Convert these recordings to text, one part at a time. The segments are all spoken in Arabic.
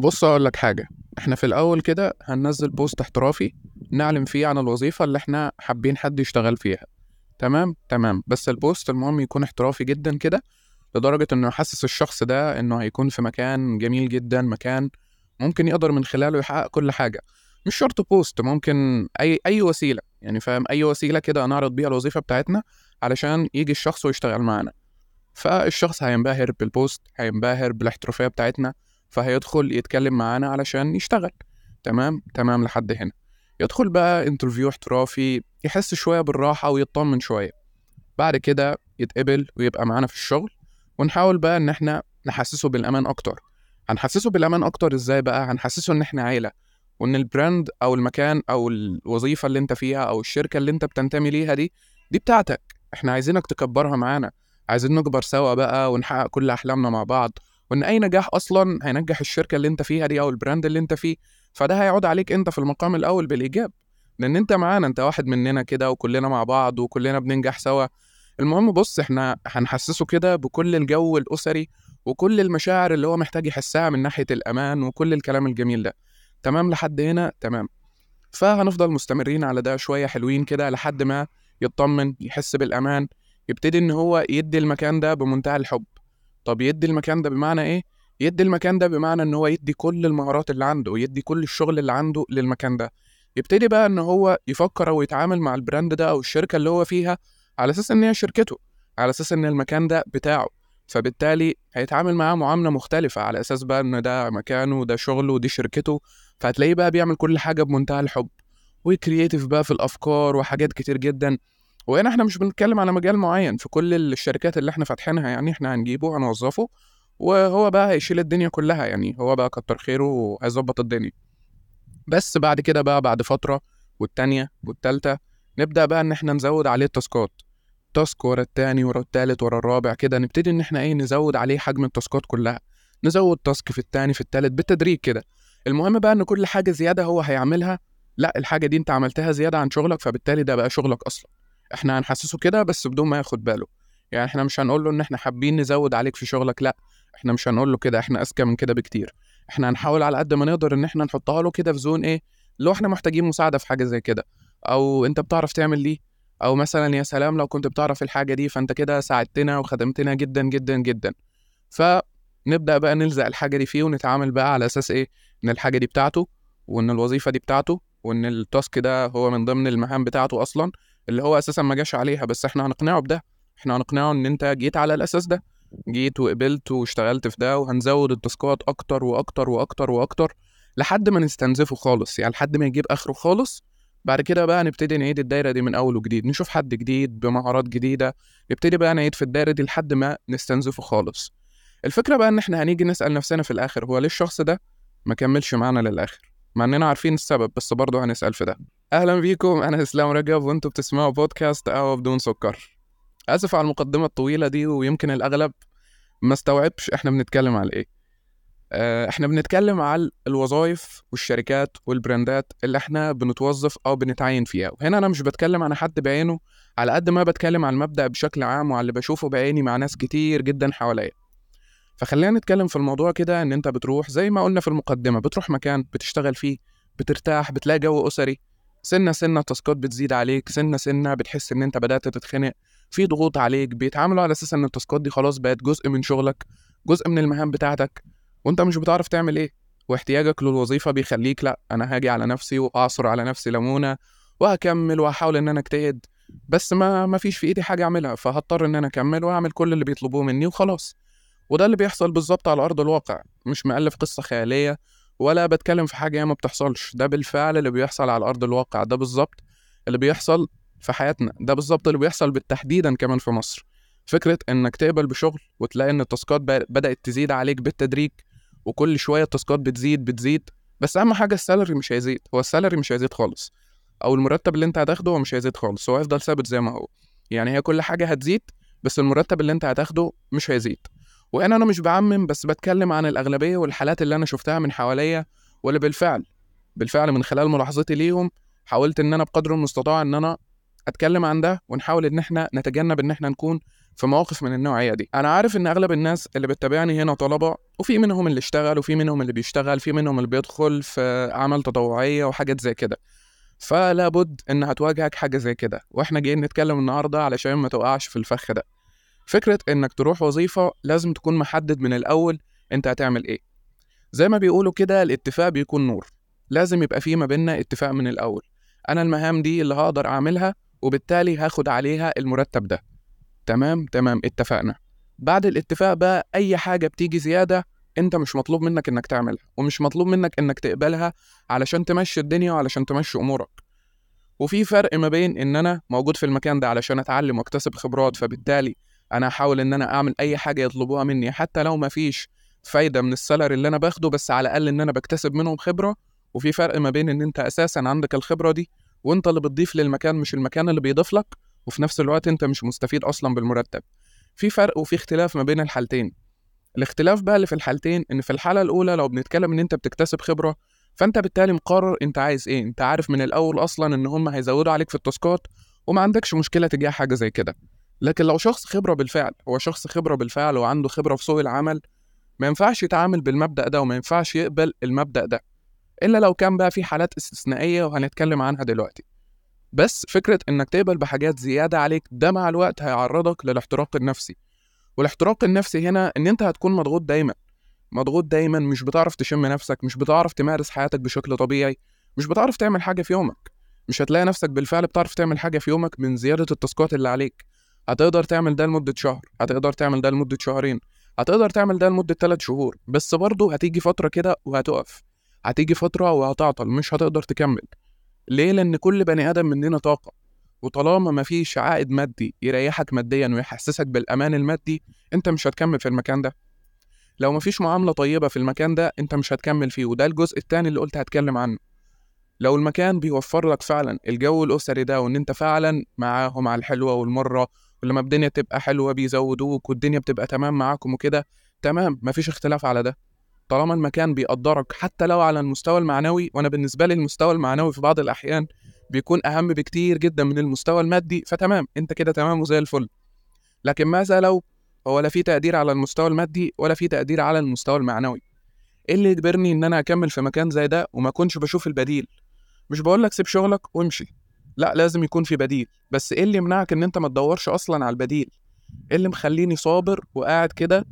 بص أقول لك حاجة. إحنا في الأول كده هننزل post احترافي نعلن فيه عن الوظيفة اللي إحنا حابين حد يشتغل فيها. تمام؟ تمام. بس ال post المهم يكون احترافي جدا كده لدرجة إنه يحسس الشخص ده إنه هيكون في مكان جميل جدا مكان ممكن يقدر من خلاله يحقق كل حاجة. مش شرط post ممكن أي أي وسيلة. يعني فاهم؟ أي وسيلة كده نعرض بيها الوظيفة بتاعتنا علشان يجي الشخص ويشتغل معانا. فالشخص هينبهر بال post هينبهر بالاحترافية بتاعتنا. فهيدخل يتكلم معانا علشان يشتغل. تمام؟ تمام لحد هنا. يدخل بقى interview احترافي يحس شوية بالراحة ويطمن شوية. بعد كده يتقبل ويبقى معانا في الشغل ونحاول بقى إن إحنا نحسسه بالأمان أكتر. هنحسسه بالأمان أكتر إزاي بقى؟ هنحسسه إن إحنا عيلة وإن ال brand أو المكان أو الوظيفة اللي أنت فيها أو الشركة اللي أنت بتنتمي ليها دي دي بتاعتك. إحنا عايزينك تكبرها معانا. عايزين نكبر سوا بقى ونحقق كل أحلامنا مع بعض. وإن أي نجاح أصلا هينجح الشركة اللي أنت فيها دي أو البراند اللي أنت فيه فده هيعود عليك أنت في المقام الأول بالإيجاب. لأن أنت معانا أنت واحد مننا كده وكلنا مع بعض وكلنا بننجح سوا. المهم بص إحنا هنحسسه كده بكل الجو الأسري وكل المشاعر اللي هو محتاج يحسها من ناحية الأمان وكل الكلام الجميل ده. تمام لحد هنا؟ تمام. فهنفضل مستمرين على ده شوية حلوين كده لحد ما يطمن يحس بالأمان يبتدي إن هو يدي المكان ده بمنتهى الحب. طب يدي المكان ده بمعنى إيه؟ يدي المكان ده بمعنى إن هو يدي كل المهارات اللي عنده ويدي كل الشغل اللي عنده للمكان ده. يبتدي بقى إن هو يفكر أو يتعامل مع البراند ده أو الشركة اللي هو فيها على أساس إن هي شركته على أساس إن المكان ده بتاعه. فبالتالي هيتعامل معاه معاملة مختلفة على أساس بقى إن ده مكانه وده شغله ودي شركته. فهتلاقيه بقى بيعمل كل حاجة بمنتهى الحب و creative بقى في الأفكار وحاجات كتير جدا. وهنا إحنا مش بنتكلم على مجال معين في كل الشركات اللي إحنا فاتحينها يعني إحنا هنجيبه هنوظفه وهو بقى هيشيل الدنيا كلها يعني هو بقى كتر خيره وهيظبط الدنيا. بس بعد كده بقى بعد فترة والتانية والتالتة نبدأ بقى إن إحنا نزود عليه التاسكات. task ورا التاني ورا التالت ورا الرابع كده نبتدي إن إحنا إيه نزود عليه حجم التاسكات كلها. نزود تاسك في التاني في التالت بالتدريج كده. المهم بقى إن كل حاجة زيادة هو هيعملها. لأ الحاجة دي أنت عملتها زيادة عن شغلك فبالتالي ده بقى شغلك أصلا. إحنا هنحسسه كده بس بدون ما ياخد باله. يعني إحنا مش هنقول له إن إحنا حابين نزود عليك في شغلك لأ. إحنا مش هنقول له كده إحنا اذكى من كده بكتير. إحنا هنحاول على قد ما نقدر إن إحنا نحطها له كده في زون إيه لو إحنا محتاجين مساعدة في حاجة زي كده. أو أنت بتعرف تعمل دي؟ أو مثلا يا سلام لو كنت بتعرف الحاجة دي فأنت كده ساعدتنا وخدمتنا جدا جدا جدا. فنبدأ بقى نلزق الحاجة دي فيه ونتعامل بقى على أساس إيه؟ إن الحاجة دي بتاعته وإن الوظيفة دي بتاعته وإن التاسك ده هو من ضمن المهام بتاعته أصلا. اللي هو أساسا ما جاش عليها بس إحنا هنقنعه بده. إحنا هنقنعه إن أنت جيت على الأساس ده. جيت وقبلت واشتغلت في ده وهنزود التاسكات أكتر وأكتر وأكتر وأكتر لحد ما نستنزفه خالص يعني لحد ما يجيب آخره خالص. بعد كده بقى نبتدي نعيد الدايرة دي من أول وجديد. نشوف حد جديد بمهارات جديدة. نبتدي بقى نعيد في الدايرة دي لحد ما نستنزفه خالص. الفكرة بقى إن إحنا هنيجي نسأل نفسنا في الآخر هو ليه الشخص ده ما كملش معانا للآخر؟ مع إننا عارفين السبب بس برضه هنسأل في ده. أهلا بيكم أنا إسلام رجب وأنتوا بتسمعوا بودكاست قهوه بدون سكر. آسف على المقدمة الطويلة دي ويمكن الأغلب ما استوعبش إحنا بنتكلم على إيه. آه، إحنا بنتكلم على الوظائف والشركات والبراندات اللي إحنا بنتوظف أو بنتعين فيها. وهنا أنا مش بتكلم عن حد بعينه على قد ما بتكلم عن المبدأ بشكل عام وعلى اللي بشوفه بعيني مع ناس كتير جدا حواليا. فخلينا نتكلم في الموضوع كده إن أنت بتروح زي ما قلنا في المقدمة بتروح مكان بتشتغل فيه بترتاح بتلاقي جو أسري. سنة سنة التاسكات بتزيد عليك سنة سنة بتحس إن أنت بدأت تتخنق في ضغوط عليك بيتعاملوا على أساس إن التاسكات دي خلاص بقت جزء من شغلك جزء من المهام بتاعتك وأنت مش بتعرف تعمل إيه. واحتياجك للوظيفة بيخليك لأ أنا هاجي على نفسي وأعصر على نفسي ليمونة وهكمل وهحاول إن أنا أجتهد. بس ما ما فيش في إيدي حاجة أعملها فهضطر إن أنا أكمل وأعمل كل اللي بيطلبوه مني وخلاص. وده اللي بيحصل بالظبط على أرض الواقع. مش مألف قصة خيالية ولا بتكلم في حاجة ما بتحصلش. ده بالفعل اللي بيحصل على أرض الواقع. ده بالظبط اللي بيحصل في حياتنا. ده بالظبط اللي بيحصل بالتحديدا كمان في مصر. فكرة إنك تقبل بشغل وتلاقي إن التاسكات بدأت تزيد عليك بالتدريج وكل شوية التاسكات بتزيد بتزيد. بس أهم حاجة ال salary مش هيزيد. هو ال salary مش هيزيد خالص. أو المرتب اللي أنت هتاخده هو مش هيزيد خالص. هو هيفضل ثابت زي ما هو. يعني هي كل حاجة هتزيد بس المرتب اللي أنت هتاخده مش هيزيد. وهنا أنا مش بعمم بس بتكلم عن الأغلبية والحالات اللي أنا شفتها من حواليا واللي بالفعل بالفعل من خلال ملاحظتي ليهم حاولت إن أنا بقدر المستطاع إن أنا أتكلم عن ده ونحاول إن إحنا نتجنب إن إحنا نكون في مواقف من النوعية دي. أنا عارف إن أغلب الناس اللي بتتابعني هنا طلبة وفي منهم اللي اشتغل وفي منهم اللي بيشتغل في منهم اللي بيدخل في أعمال تطوعية وحاجات زي كده. فلا بد إن هتواجهك حاجة زي كده. وإحنا جايين نتكلم النهارده علشان ما تقعش في الفخ ده. فكرة إنك تروح وظيفة لازم تكون محدد من الأول أنت هتعمل إيه. زي ما بيقولوا كده الاتفاق بيكون نور. لازم يبقى فيه ما بيننا اتفاق من الأول. أنا المهام دي اللي هقدر أعملها وبالتالي هاخد عليها المرتب ده. تمام؟ تمام. اتفقنا. بعد الاتفاق بقى أي حاجة بتيجي زيادة أنت مش مطلوب منك إنك تعملها ومش مطلوب منك إنك تقبلها علشان تمشي الدنيا وعلشان تمشي أمورك. وفي فرق ما بين إن أنا موجود في المكان ده علشان أتعلم وأكتسب خبرات فبالتالي أنا هحاول إن أنا أعمل أي حاجة يطلبوها مني حتى لو ما فيش فايدة من السالري اللي أنا باخده بس على الأقل إن أنا بكتسب منهم خبرة وفي فرق ما بين إن أنت أساسا عندك الخبرة دي وأنت اللي بتضيف للمكان مش المكان اللي بيضيف لك وفي نفس الوقت أنت مش مستفيد أصلا بالمرتب. في فرق وفي اختلاف ما بين الحالتين. الاختلاف بقى اللي في الحالتين إن في الحالة الأولى لو بنتكلم إن أنت بتكتسب خبرة فأنت بالتالي مقرر أنت عايز إيه أنت عارف من الأول أصلا إن هم هيزودوا عليك في التاسكات وما عندكش مشكلة تجاه حاجة زي كده. لكن لو شخص خبرة بالفعل هو شخص خبرة بالفعل وعنده خبرة في سوق العمل ما ينفعش يتعامل بالمبدأ ده وما ينفعش يقبل المبدأ ده إلا لو كان بقى في حالات استثنائية وهنتكلم عنها دلوقتي. بس فكرة إنك تقبل بحاجات زيادة عليك ده مع الوقت هيعرضك للاحتراق النفسي. والاحتراق النفسي هنا إن أنت هتكون مضغوط دايما مضغوط دايما مش بتعرف تشم نفسك مش بتعرف تمارس حياتك بشكل طبيعي مش بتعرف تعمل حاجة في يومك. مش هتلاقي نفسك بالفعل بتعرف تعمل حاجة في يومك من زيادة التاسكات اللي عليك. هتقدر تعمل ده لمدة شهر هتقدر تعمل ده لمدة شهرين هتقدر تعمل ده لمدة 3 شهور بس برضه هتيجي فترة كده وهتقف هتيجي فترة وهتعطل مش هتقدر تكمل. ليه؟ لأن كل بني آدم مننا طاقة وطالما مفيش عائد مادي يريحك ماديا ويحسسك بالأمان المادي أنت مش هتكمل في المكان ده. لو مفيش معاملة طيبة في المكان ده أنت مش هتكمل فيه وده الجزء التاني اللي قلت هتكلم عنه. لو المكان بيوفر لك فعلا الجو الأسري ده وإن أنت فعلا معاهم على الحلوة والمرة ولما الدنيا تبقى حلوة بيزودوك والدنيا بتبقى تمام معاكم وكده تمام مفيش اختلاف على ده. طالما المكان بيقدرك حتى لو على المستوى المعنوي وأنا بالنسبة لي المستوى المعنوي في بعض الأحيان بيكون أهم بكتير جدا من المستوى المادي فتمام أنت كده تمام وزي الفل. لكن ماذا لو هو لا في تقدير على المستوى المادي ولا في تقدير على المستوى المعنوي؟ إيه اللي يجبرني إن أنا أكمل في مكان زي ده وما أكونش بشوف البديل؟ مش بقول لك سيب شغلك وامشي. لا لازم يكون في بديل. بس إيه اللي يمنعك إن أنت ما تدورش أصلا على البديل؟ إيه اللي مخليني صابر وقاعد كده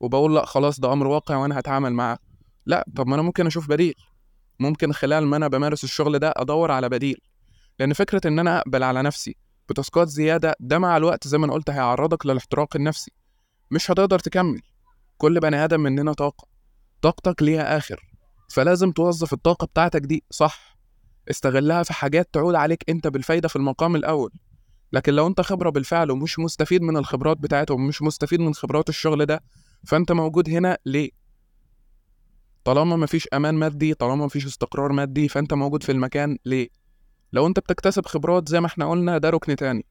وبقول لأ خلاص ده أمر واقع وأنا هتعامل معاه؟ لا طب ما أنا ممكن أشوف بديل. ممكن خلال ما أنا بمارس الشغل ده أدور على بديل. لأن فكرة إن أنا أقبل على نفسي بتاسكات زيادة ده مع الوقت زي ما أنا قلت هيعرضك للاحتراق النفسي. مش هتقدر تكمل. كل بني آدم مننا طاقة. طاقتك ليها آخر. فلازم توظف الطاقة بتاعتك دي صح؟ استغلها في حاجات تعود عليك انت بالفايدة في المقام الأول. لكن لو انت خبرة بالفعل ومش مستفيد من الخبرات بتاعتهم ومش مستفيد من خبرات الشغل ده فأنت موجود هنا ليه؟ طالما مفيش أمان مادي طالما مفيش استقرار مادي فأنت موجود في المكان ليه؟ لو انت بتكتسب خبرات زي ما إحنا قلنا ده ركن تاني.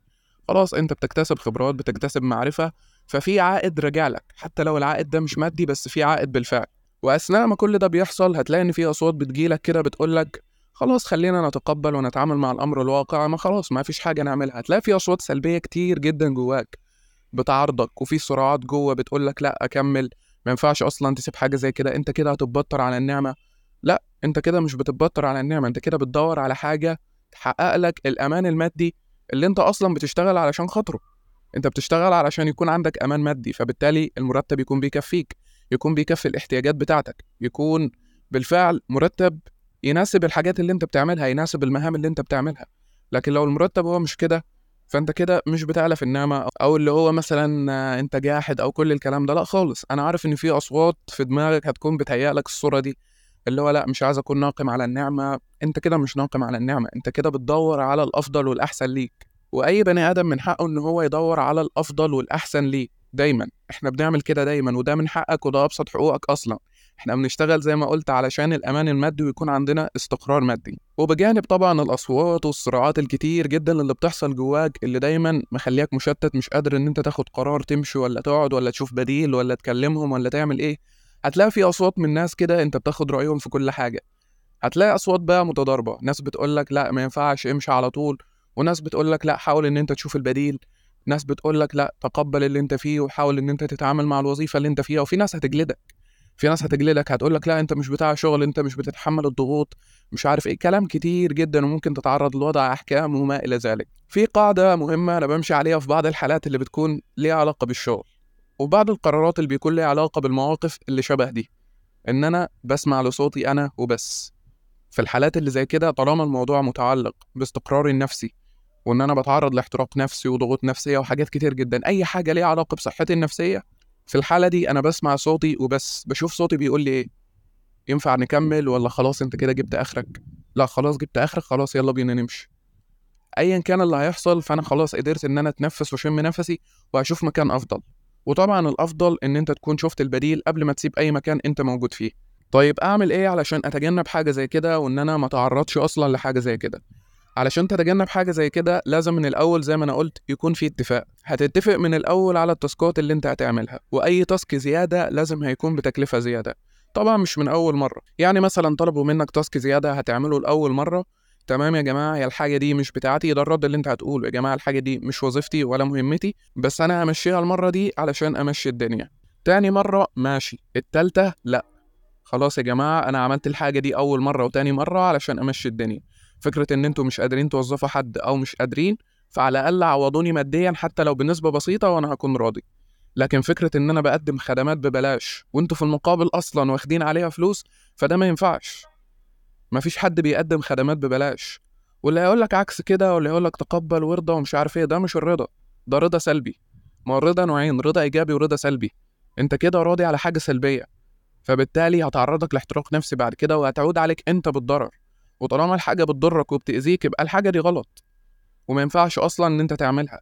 خلاص انت بتكتسب خبرات بتكتسب معرفة ففي عائد راجع لك. حتى لو العائد ده مش مادي بس في عائد بالفعل. وأثناء ما كل ده بيحصل هتلاقي إن في أصوات بتجيلك كده بتقولك خلاص خلينا نتقبل ونتعامل مع الأمر الواقع ما خلاص ما فيش حاجة نعملها. هتلاقي في أصوات سلبية كتير جدا جواك بتعارضك وفي صراعات جوه بتقولك لأ أكمل ما ينفعش أصلا تسيب حاجة زي كده. أنت كده هتتبطر على النعمة. لأ أنت كده مش بتتبطر على النعمة أنت كده بتدور على حاجة تحقق لك الأمان المادي اللي أنت أصلا بتشتغل علشان خاطره. أنت بتشتغل علشان يكون عندك أمان مادي فبالتالي المرتب يكون بيكفيك يكون بيكفي الاحتياجات بتاعتك يكون بالفعل مرتب يناسب الحاجات اللي انت بتعملها يناسب المهام اللي انت بتعملها. لكن لو المرتب هو مش كده فانت كده مش بتعلى في النعمة أو اللي هو مثلا انت جاحد أو كل الكلام ده لا خالص. أنا عارف إن في أصوات في دماغك هتكون بتهيأ لك الصورة دي اللي هو لا مش عايز أكون ناقم على النعمة. انت كده مش ناقم على النعمة انت كده بتدور على الأفضل والأحسن ليك. وأي بني آدم من حقه إن هو يدور على الأفضل والأحسن ليه دايما. إحنا بنعمل كده دايما وده من حقك وده أبسط حقوقك أصلا. إحنا بنشتغل زي ما قلت علشان الأمان المادي ويكون عندنا استقرار مادي. وبجانب طبعا الأصوات والصراعات الكتير جدا اللي بتحصل جواك اللي دايما مخليك مشتت مش قادر إن أنت تاخد قرار تمشي ولا تقعد ولا تشوف بديل ولا تكلمهم ولا تعمل إيه. هتلاقي في أصوات من ناس كده أنت بتاخد رأيهم في كل حاجة. هتلاقي أصوات بقى متضاربة. ناس بتقولك لا ما ينفعش امشي على طول. وناس بتقولك لا حاول إن أنت تشوف البديل. ناس بتقول لك لا تقبل اللي أنت فيه وحاول إن أنت تتعامل مع الوظيفة اللي أنت فيها. وفي ناس هتجلدك. في ناس هتجلدك هتقول لك لا انت مش بتاع شغل انت مش بتتحمل الضغوط مش عارف إيه. كلام كتير جدا وممكن تتعرض لوضع أحكام وما إلى ذلك. في قاعدة مهمة أنا بمشي عليها في بعض الحالات اللي بتكون ليها علاقة بالشغل وبعض القرارات اللي بيكون ليها علاقة بالمواقف اللي شبه دي. إن أنا بسمع لصوتي أنا وبس. في الحالات اللي زي كده طالما الموضوع متعلق باستقراري النفسي وإن أنا بتعرض لاحتراق نفسي وضغوط نفسية وحاجات كتير جدا أي حاجة ليها علاقة بصحتي النفسية في الحالة دي أنا بسمع صوتي وبس بشوف صوتي بيقول لي إيه؟ ينفع نكمل ولا خلاص أنت كده جبت آخرك؟ لا خلاص جبت آخرك خلاص يلا بينا نمشي. ايا كان اللي هيحصل فأنا خلاص قدرت إن أنا أتنفس وأشم نفسي وأشوف مكان أفضل. وطبعا الأفضل إن أنت تكون شفت البديل قبل ما تسيب أي مكان أنت موجود فيه. طيب أعمل إيه علشان أتجنب حاجة زي كده وإن أنا ما أتعرضش أصلا لحاجة زي كده؟ علشان تتجنب حاجة زي كده لازم من الأول زي ما أنا قلت يكون في اتفاق. هتتفق من الأول على التاسكات اللي أنت هتعملها وأي تاسك زيادة لازم هيكون بتكلفة زيادة. طبعا مش من أول مرة. يعني مثلا طلبوا منك تاسك زيادة هتعمله لأول مرة تمام يا جماعة هي الحاجة دي مش بتاعتي ده الرد اللي أنت هتقوله. يا جماعة الحاجة دي مش وظيفتي ولا مهمتي بس أنا همشيها المرة دي علشان أمشي الدنيا. تاني مرة ماشي التالتة لأ. خلاص يا جماعة أنا عملت الحاجة دي أول مرة وتاني مرة علشان أمشي الدنيا. فكرة إن أنتوا مش قادرين توظفوا حد أو مش قادرين فعلى الأقل عوضوني ماديا حتى لو بنسبة بسيطة وأنا هكون راضي. لكن فكرة إن أنا بقدم خدمات ببلاش وأنتوا في المقابل أصلا واخدين عليها فلوس فده ما ينفعش. مفيش حد بيقدم خدمات ببلاش. واللي هيقول لك عكس كده واللي هيقول لك تقبل وارضى ومش عارف إيه ده مش الرضا ده رضا سلبي. ما هو الرضا نوعين رضا إيجابي ورضا سلبي. أنت كده راضي على حاجة سلبية فبالتالي هتعرضك لاحتراق نفسي بعد كده وهتعود عليك أنت بالضرر. وطالما الحاجة بتضرك وبتأذيك يبقى الحاجة دي غلط وما ينفعش أصلا إن أنت تعملها.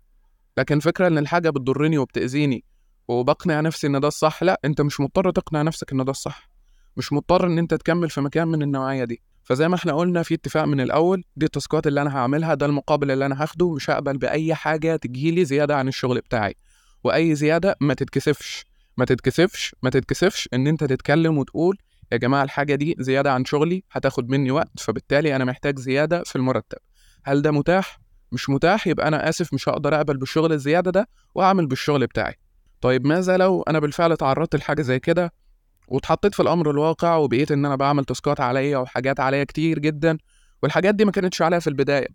لكن فكرة إن الحاجة بتضرني وبتأذيني وبقنع نفسي إن ده الصح لا أنت مش مضطر تقنع نفسك إن ده الصح. مش مضطر إن أنت تكمل في مكان من النوعية دي. فزي ما إحنا قلنا في اتفاق من الأول دي التاسكات اللي أنا هعملها ده المقابل اللي أنا هاخده مش هقبل بأي حاجة تجيلي زيادة عن الشغل بتاعي. وأي زيادة ما تتكسفش. ما تتكسفش ما تتكسفش إن أنت تتكلم وتقول يا جماعة الحاجة دي زيادة عن شغلي هتاخد مني وقت فبالتالي أنا محتاج زيادة في المرتب. هل ده متاح؟ مش متاح يبقى أنا آسف مش هقدر أقبل بالشغل الزيادة ده وأعمل بالشغل بتاعي. طيب ماذا لو أنا بالفعل تعرضت لحاجة زي كده واتحطيت في الأمر الواقع وبقيت إن أنا بعمل task ات عليا وحاجات عليا كتير جدا؟ والحاجات دي ما كانتش عليا في البداية.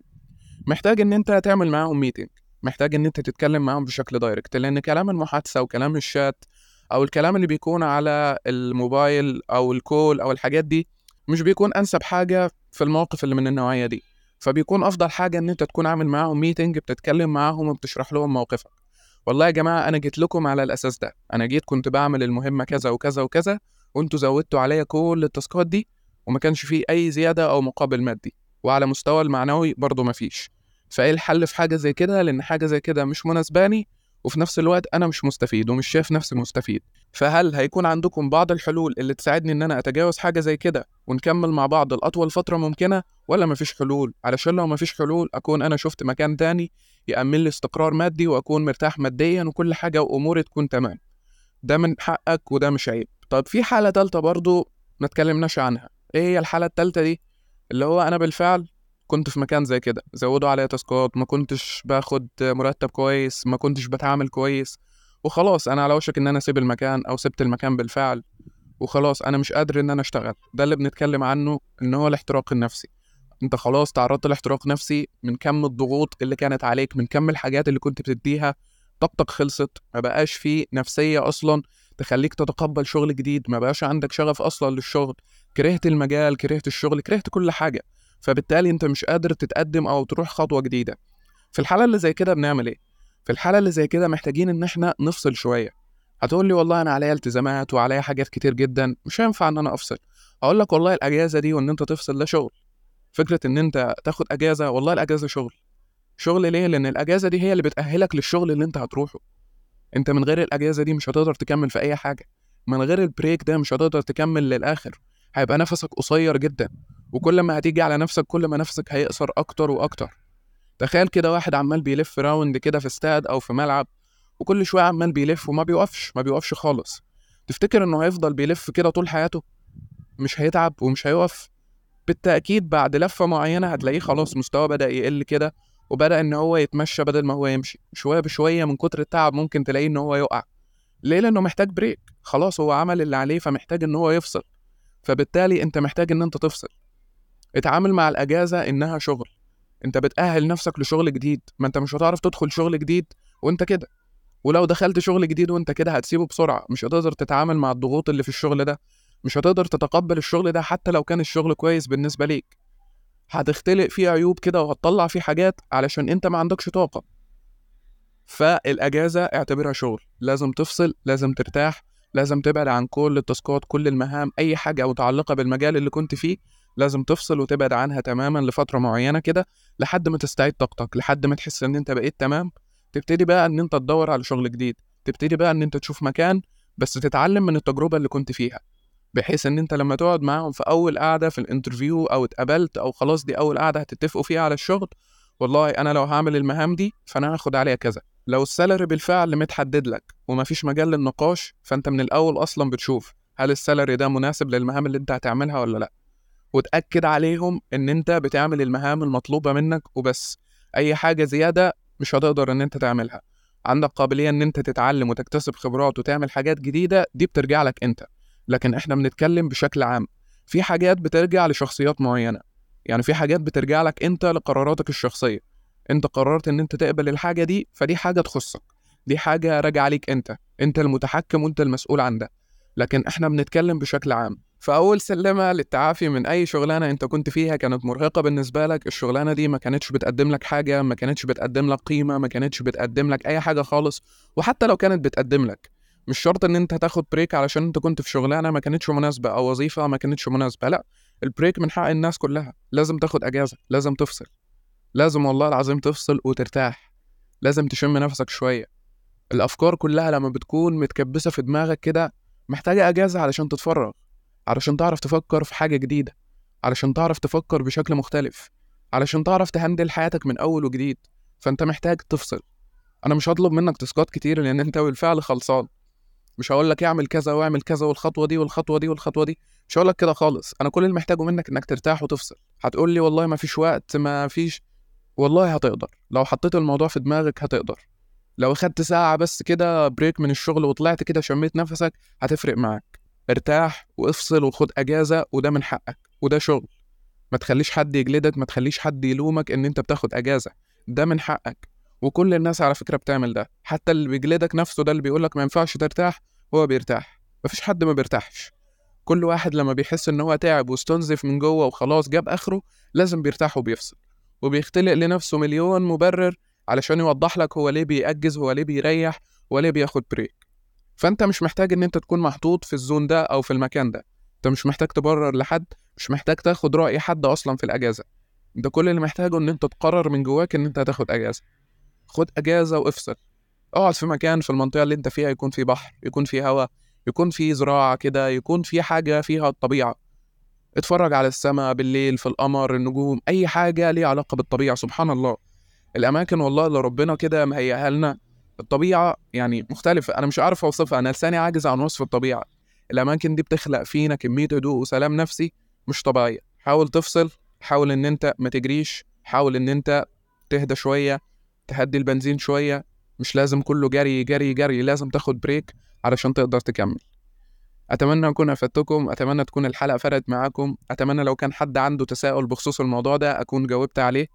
محتاج إن أنت تعمل معاهم meeting محتاج إن أنت تتكلم معاهم بشكل direct لأن كلام المحادثة وكلام الشات أو الكلام اللي بيكون على الموبايل أو ال call أو الحاجات دي مش بيكون أنسب حاجة في المواقف اللي من النوعية دي. فبيكون أفضل حاجة إن أنت تكون عامل معاهم meeting بتتكلم معاهم وبتشرح لهم موقفك. والله يا جماعة أنا جيت لكم على الأساس ده. أنا جيت كنت بعمل المهمة كذا وكذا وكذا وأنتوا زودتوا عليا كل ال task ات دي وما كانش فيه أي زيادة أو مقابل مادي. وعلى مستوى المعنوي برضه مفيش فإيه الحل في حاجة زي كده؟ لأن حاجة زي كده مش مناسباني وفي نفس الوقت أنا مش مستفيد ومش شايف نفسي مستفيد. فهل هيكون عندكم بعض الحلول اللي تساعدني إن أنا أتجاوز حاجة زي كده ونكمل مع بعض لأطول فترة ممكنة ولا مفيش حلول؟ علشان لو مفيش حلول أكون أنا شفت مكان تاني يأمن لي استقرار مادي وأكون مرتاح ماديا وكل حاجة وأموري تكون تمام. ده من حقك وده مش عيب. طب في حالة تالتة برضو ما اتكلمناش عنها. إيه هي الحالة التالتة دي؟ اللي هو أنا بالفعل كنت في مكان زي كده زودوا عليا تاسكات ما كنتش باخد مرتب كويس ما كنتش بتعامل كويس وخلاص أنا على وشك إن أنا أسيب المكان أو سبت المكان بالفعل وخلاص أنا مش قادر إن أنا أشتغل. ده اللي بنتكلم عنه إن هو الاحتراق النفسي. أنت خلاص تعرضت لاحتراق نفسي من كم الضغوط اللي كانت عليك من كم الحاجات اللي كنت بتديها طاقتك خلصت ما بقاش في نفسية أصلا تخليك تتقبل شغل جديد ما بقاش عندك شغف أصلا للشغل كرهت المجال كرهت الشغل كرهت كل حاجة. فبالتالي انت مش قادر تتقدم أو تروح خطوة جديدة. في الحالة اللي زي كده بنعمل إيه؟ في الحالة اللي زي كده محتاجين ان إحنا نفصل شوية. هتقول لي والله أنا عليا التزامات وعليا حاجات كتير جدا مش هينفع ان أنا افصل. أقول لك والله الاجازة دي وان انت تفصل ده شغل. فكرة ان انت تاخد اجازة والله الاجازة شغل. شغل ليه؟ لأن الأجازة دي هي اللي بتأهلك للشغل اللي انت هتروحه. انت من غير الأجازة دي مش هتقدر تكمل في أي حاجة. من غير البريك ده مش هتقدر تكمل للآخر. هيبقى نفسك قصير جدا. وكل ما هتيجي على نفسك كل ما نفسك هيقصر أكتر وأكتر. تخيل كده واحد عمال بيلف round كده في استاد أو في ملعب وكل شوية عمال بيلف وما بيوقفش ما بيوقفش خالص. تفتكر إنه هيفضل بيلف كده طول حياته؟ مش هيتعب ومش هيقف. بالتأكيد بعد لفة معينة هتلاقيه خلاص مستواه بدأ يقل كده وبدأ إن هو يتمشى بدل ما هو يمشي. شوية بشوية من كتر التعب ممكن تلاقيه إن هو يقع. ليه؟ لأنه محتاج break خلاص هو عمل اللي عليه فمحتاج إن هو يفصل. فبالتالي أنت محتاج إن أنت تفصل. اتعامل مع الأجازة إنها شغل. أنت بتأهل نفسك لشغل جديد. ما أنت مش هتعرف تدخل شغل جديد وأنت كده. ولو دخلت شغل جديد وأنت كده هتسيبه بسرعة. مش هتقدر تتعامل مع الضغوط اللي في الشغل ده. مش هتقدر تتقبل الشغل ده حتى لو كان الشغل كويس بالنسبة ليك. هتختلق فيه عيوب كده وهتطلع فيه حاجات علشان أنت ما عندكش طاقة. فالأجازة اعتبرها شغل. لازم تفصل لازم ترتاح لازم تبعد عن كل التاسكات كل المهام أي حاجة متعلقة بالمجال اللي كنت فيه. لازم تفصل وتبعد عنها تماما لفترة معينة كده لحد ما تستعيد طاقتك لحد ما تحس إن أنت بقيت تمام. تبتدي بقى إن أنت تدور على شغل جديد. تبتدي بقى إن أنت تشوف مكان بس تتعلم من التجربة اللي كنت فيها بحيث إن أنت لما تقعد معاهم في أول قعدة في الانترفيو أو اتقبلت أو خلاص دي أول قعدة هتتفقوا فيها على الشغل والله أنا لو هعمل المهام دي فأنا هاخد عليها كذا. لو ال salary بالفعل متحدد لك ومفيش مجال للنقاش فأنت من الأول أصلا بتشوف هل ال salary ده مناسب للمهام اللي أنت هتعملها ولا لأ. وتأكد عليهم إن أنت بتعمل المهام المطلوبة منك وبس. أي حاجة زيادة مش هتقدر إن أنت تعملها. عندك قابلية إن أنت تتعلم وتكتسب خبرات وتعمل حاجات جديدة دي بترجع لك أنت. لكن إحنا بنتكلم بشكل عام. في حاجات بترجع لشخصيات معينة. يعني في حاجات بترجع لك أنت لقراراتك الشخصية. أنت قررت إن أنت تقبل الحاجة دي فدي حاجة تخصك. دي حاجة راجعة عليك أنت. أنت المتحكم وأنت المسؤول عن ده. لكن إحنا بنتكلم بشكل عام. فأول سلمة للتعافي من أي شغلانة أنت كنت فيها كانت مرهقة بالنسبة لك الشغلانة دي ما كانتش بتقدم لك حاجة ما كانتش بتقدم لك قيمة ما كانتش بتقدم لك أي حاجة خالص وحتى لو كانت بتقدم لك. مش شرط إن أنت تاخد بريك علشان أنت كنت في شغلانة ما كانتش مناسبة أو وظيفة ما كانتش مناسبة لأ البريك من حق الناس كلها. لازم تاخد أجازة لازم تفصل. لازم والله العظيم تفصل وترتاح. لازم تشم نفسك شوية. الأفكار كلها لما بتكون متكبسة في دماغك كده محتاجة أجازة علشان تتفرغ. علشان تعرف تفكر في حاجة جديدة علشان تعرف تفكر بشكل مختلف علشان تعرف تهندل حياتك من أول وجديد. فأنت محتاج تفصل. أنا مش هطلب منك تسقط كتير لأن أنت بالفعل خلصان. مش هقول لك اعمل كذا واعمل كذا والخطوة دي والخطوة دي والخطوة دي. مش هقول لك كده خالص. أنا كل اللي محتاجه منك إنك ترتاح وتفصل. هتقول لي والله ما فيش وقت ما فيش. والله هتقدر. لو حطيت الموضوع في دماغك هتقدر. لو خدت ساعة بس كده بريك من الشغل وطلعت كده شميت نفسك هتفرق معاك. ارتاح وافصل وخد اجازة وده من حقك وده شغل. ما تخليش حد يجلدك ما تخليش حد يلومك ان انت بتاخد اجازة. ده من حقك. وكل الناس على فكرة بتعمل ده. حتى اللي بيجلدك نفسه ده اللي بيقولك ما ينفعش ترتاح هو بيرتاح. مفيش حد ما بيرتاحش. كل واحد لما بيحس ان هو تعب واستنزف من جوه وخلاص جاب اخره لازم بيرتاح وبيفصل. وبيختلق لنفسه مليون مبرر علشان يوضح لك هو ليه بيأجز هو ليه بيريح هو ليه بياخد بريك فأنت مش محتاج إن أنت تكون محطوط في الزون ده أو في المكان ده. أنت مش محتاج تبرر لحد مش محتاج تاخد رأي حد أصلا في الأجازة. أنت كل اللي محتاجه إن أنت تقرر من جواك إن أنت هتاخد أجازة. خد أجازة وافصل. اقعد في مكان في المنطقة اللي أنت فيها يكون في بحر يكون في هواء يكون في زراعة كده يكون في حاجة فيها الطبيعة. اتفرج على السماء بالليل في القمر النجوم أي حاجة ليها علاقة بالطبيعة سبحان الله. الأماكن والله اللي ربنا كده مهيئها لنا الطبيعة يعني مختلفة. أنا مش عارف أوصفها. أنا لساني عاجز عن وصف الطبيعة. الأماكن دي بتخلق فينا كمية هدوء وسلام نفسي مش طبيعية. حاول تفصل. حاول إن أنت ما تجريش. حاول إن أنت تهدى شوية. تهدي البنزين شوية. مش لازم كله جري جري جري. لازم تاخد بريك علشان تقدر تكمل. أتمنى أكون أفدتكم. أتمنى تكون الحلقة فرقت معاكم. أتمنى لو كان حد عنده تساؤل بخصوص الموضوع ده أكون جاوبت عليه.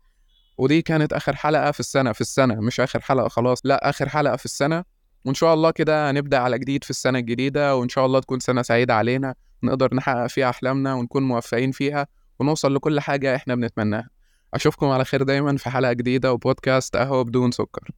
ودي كانت آخر حلقة في السنة في السنة مش آخر حلقة خلاص لا آخر حلقة في السنة. وإن شاء الله كده نبدأ على جديد في السنة الجديدة وإن شاء الله تكون سنة سعيدة علينا نقدر نحقق فيها أحلامنا ونكون موفقين فيها ونوصل لكل حاجة إحنا بنتمناها. أشوفكم على خير دايما في حلقة جديدة وبودكاست قهوة بدون سكر.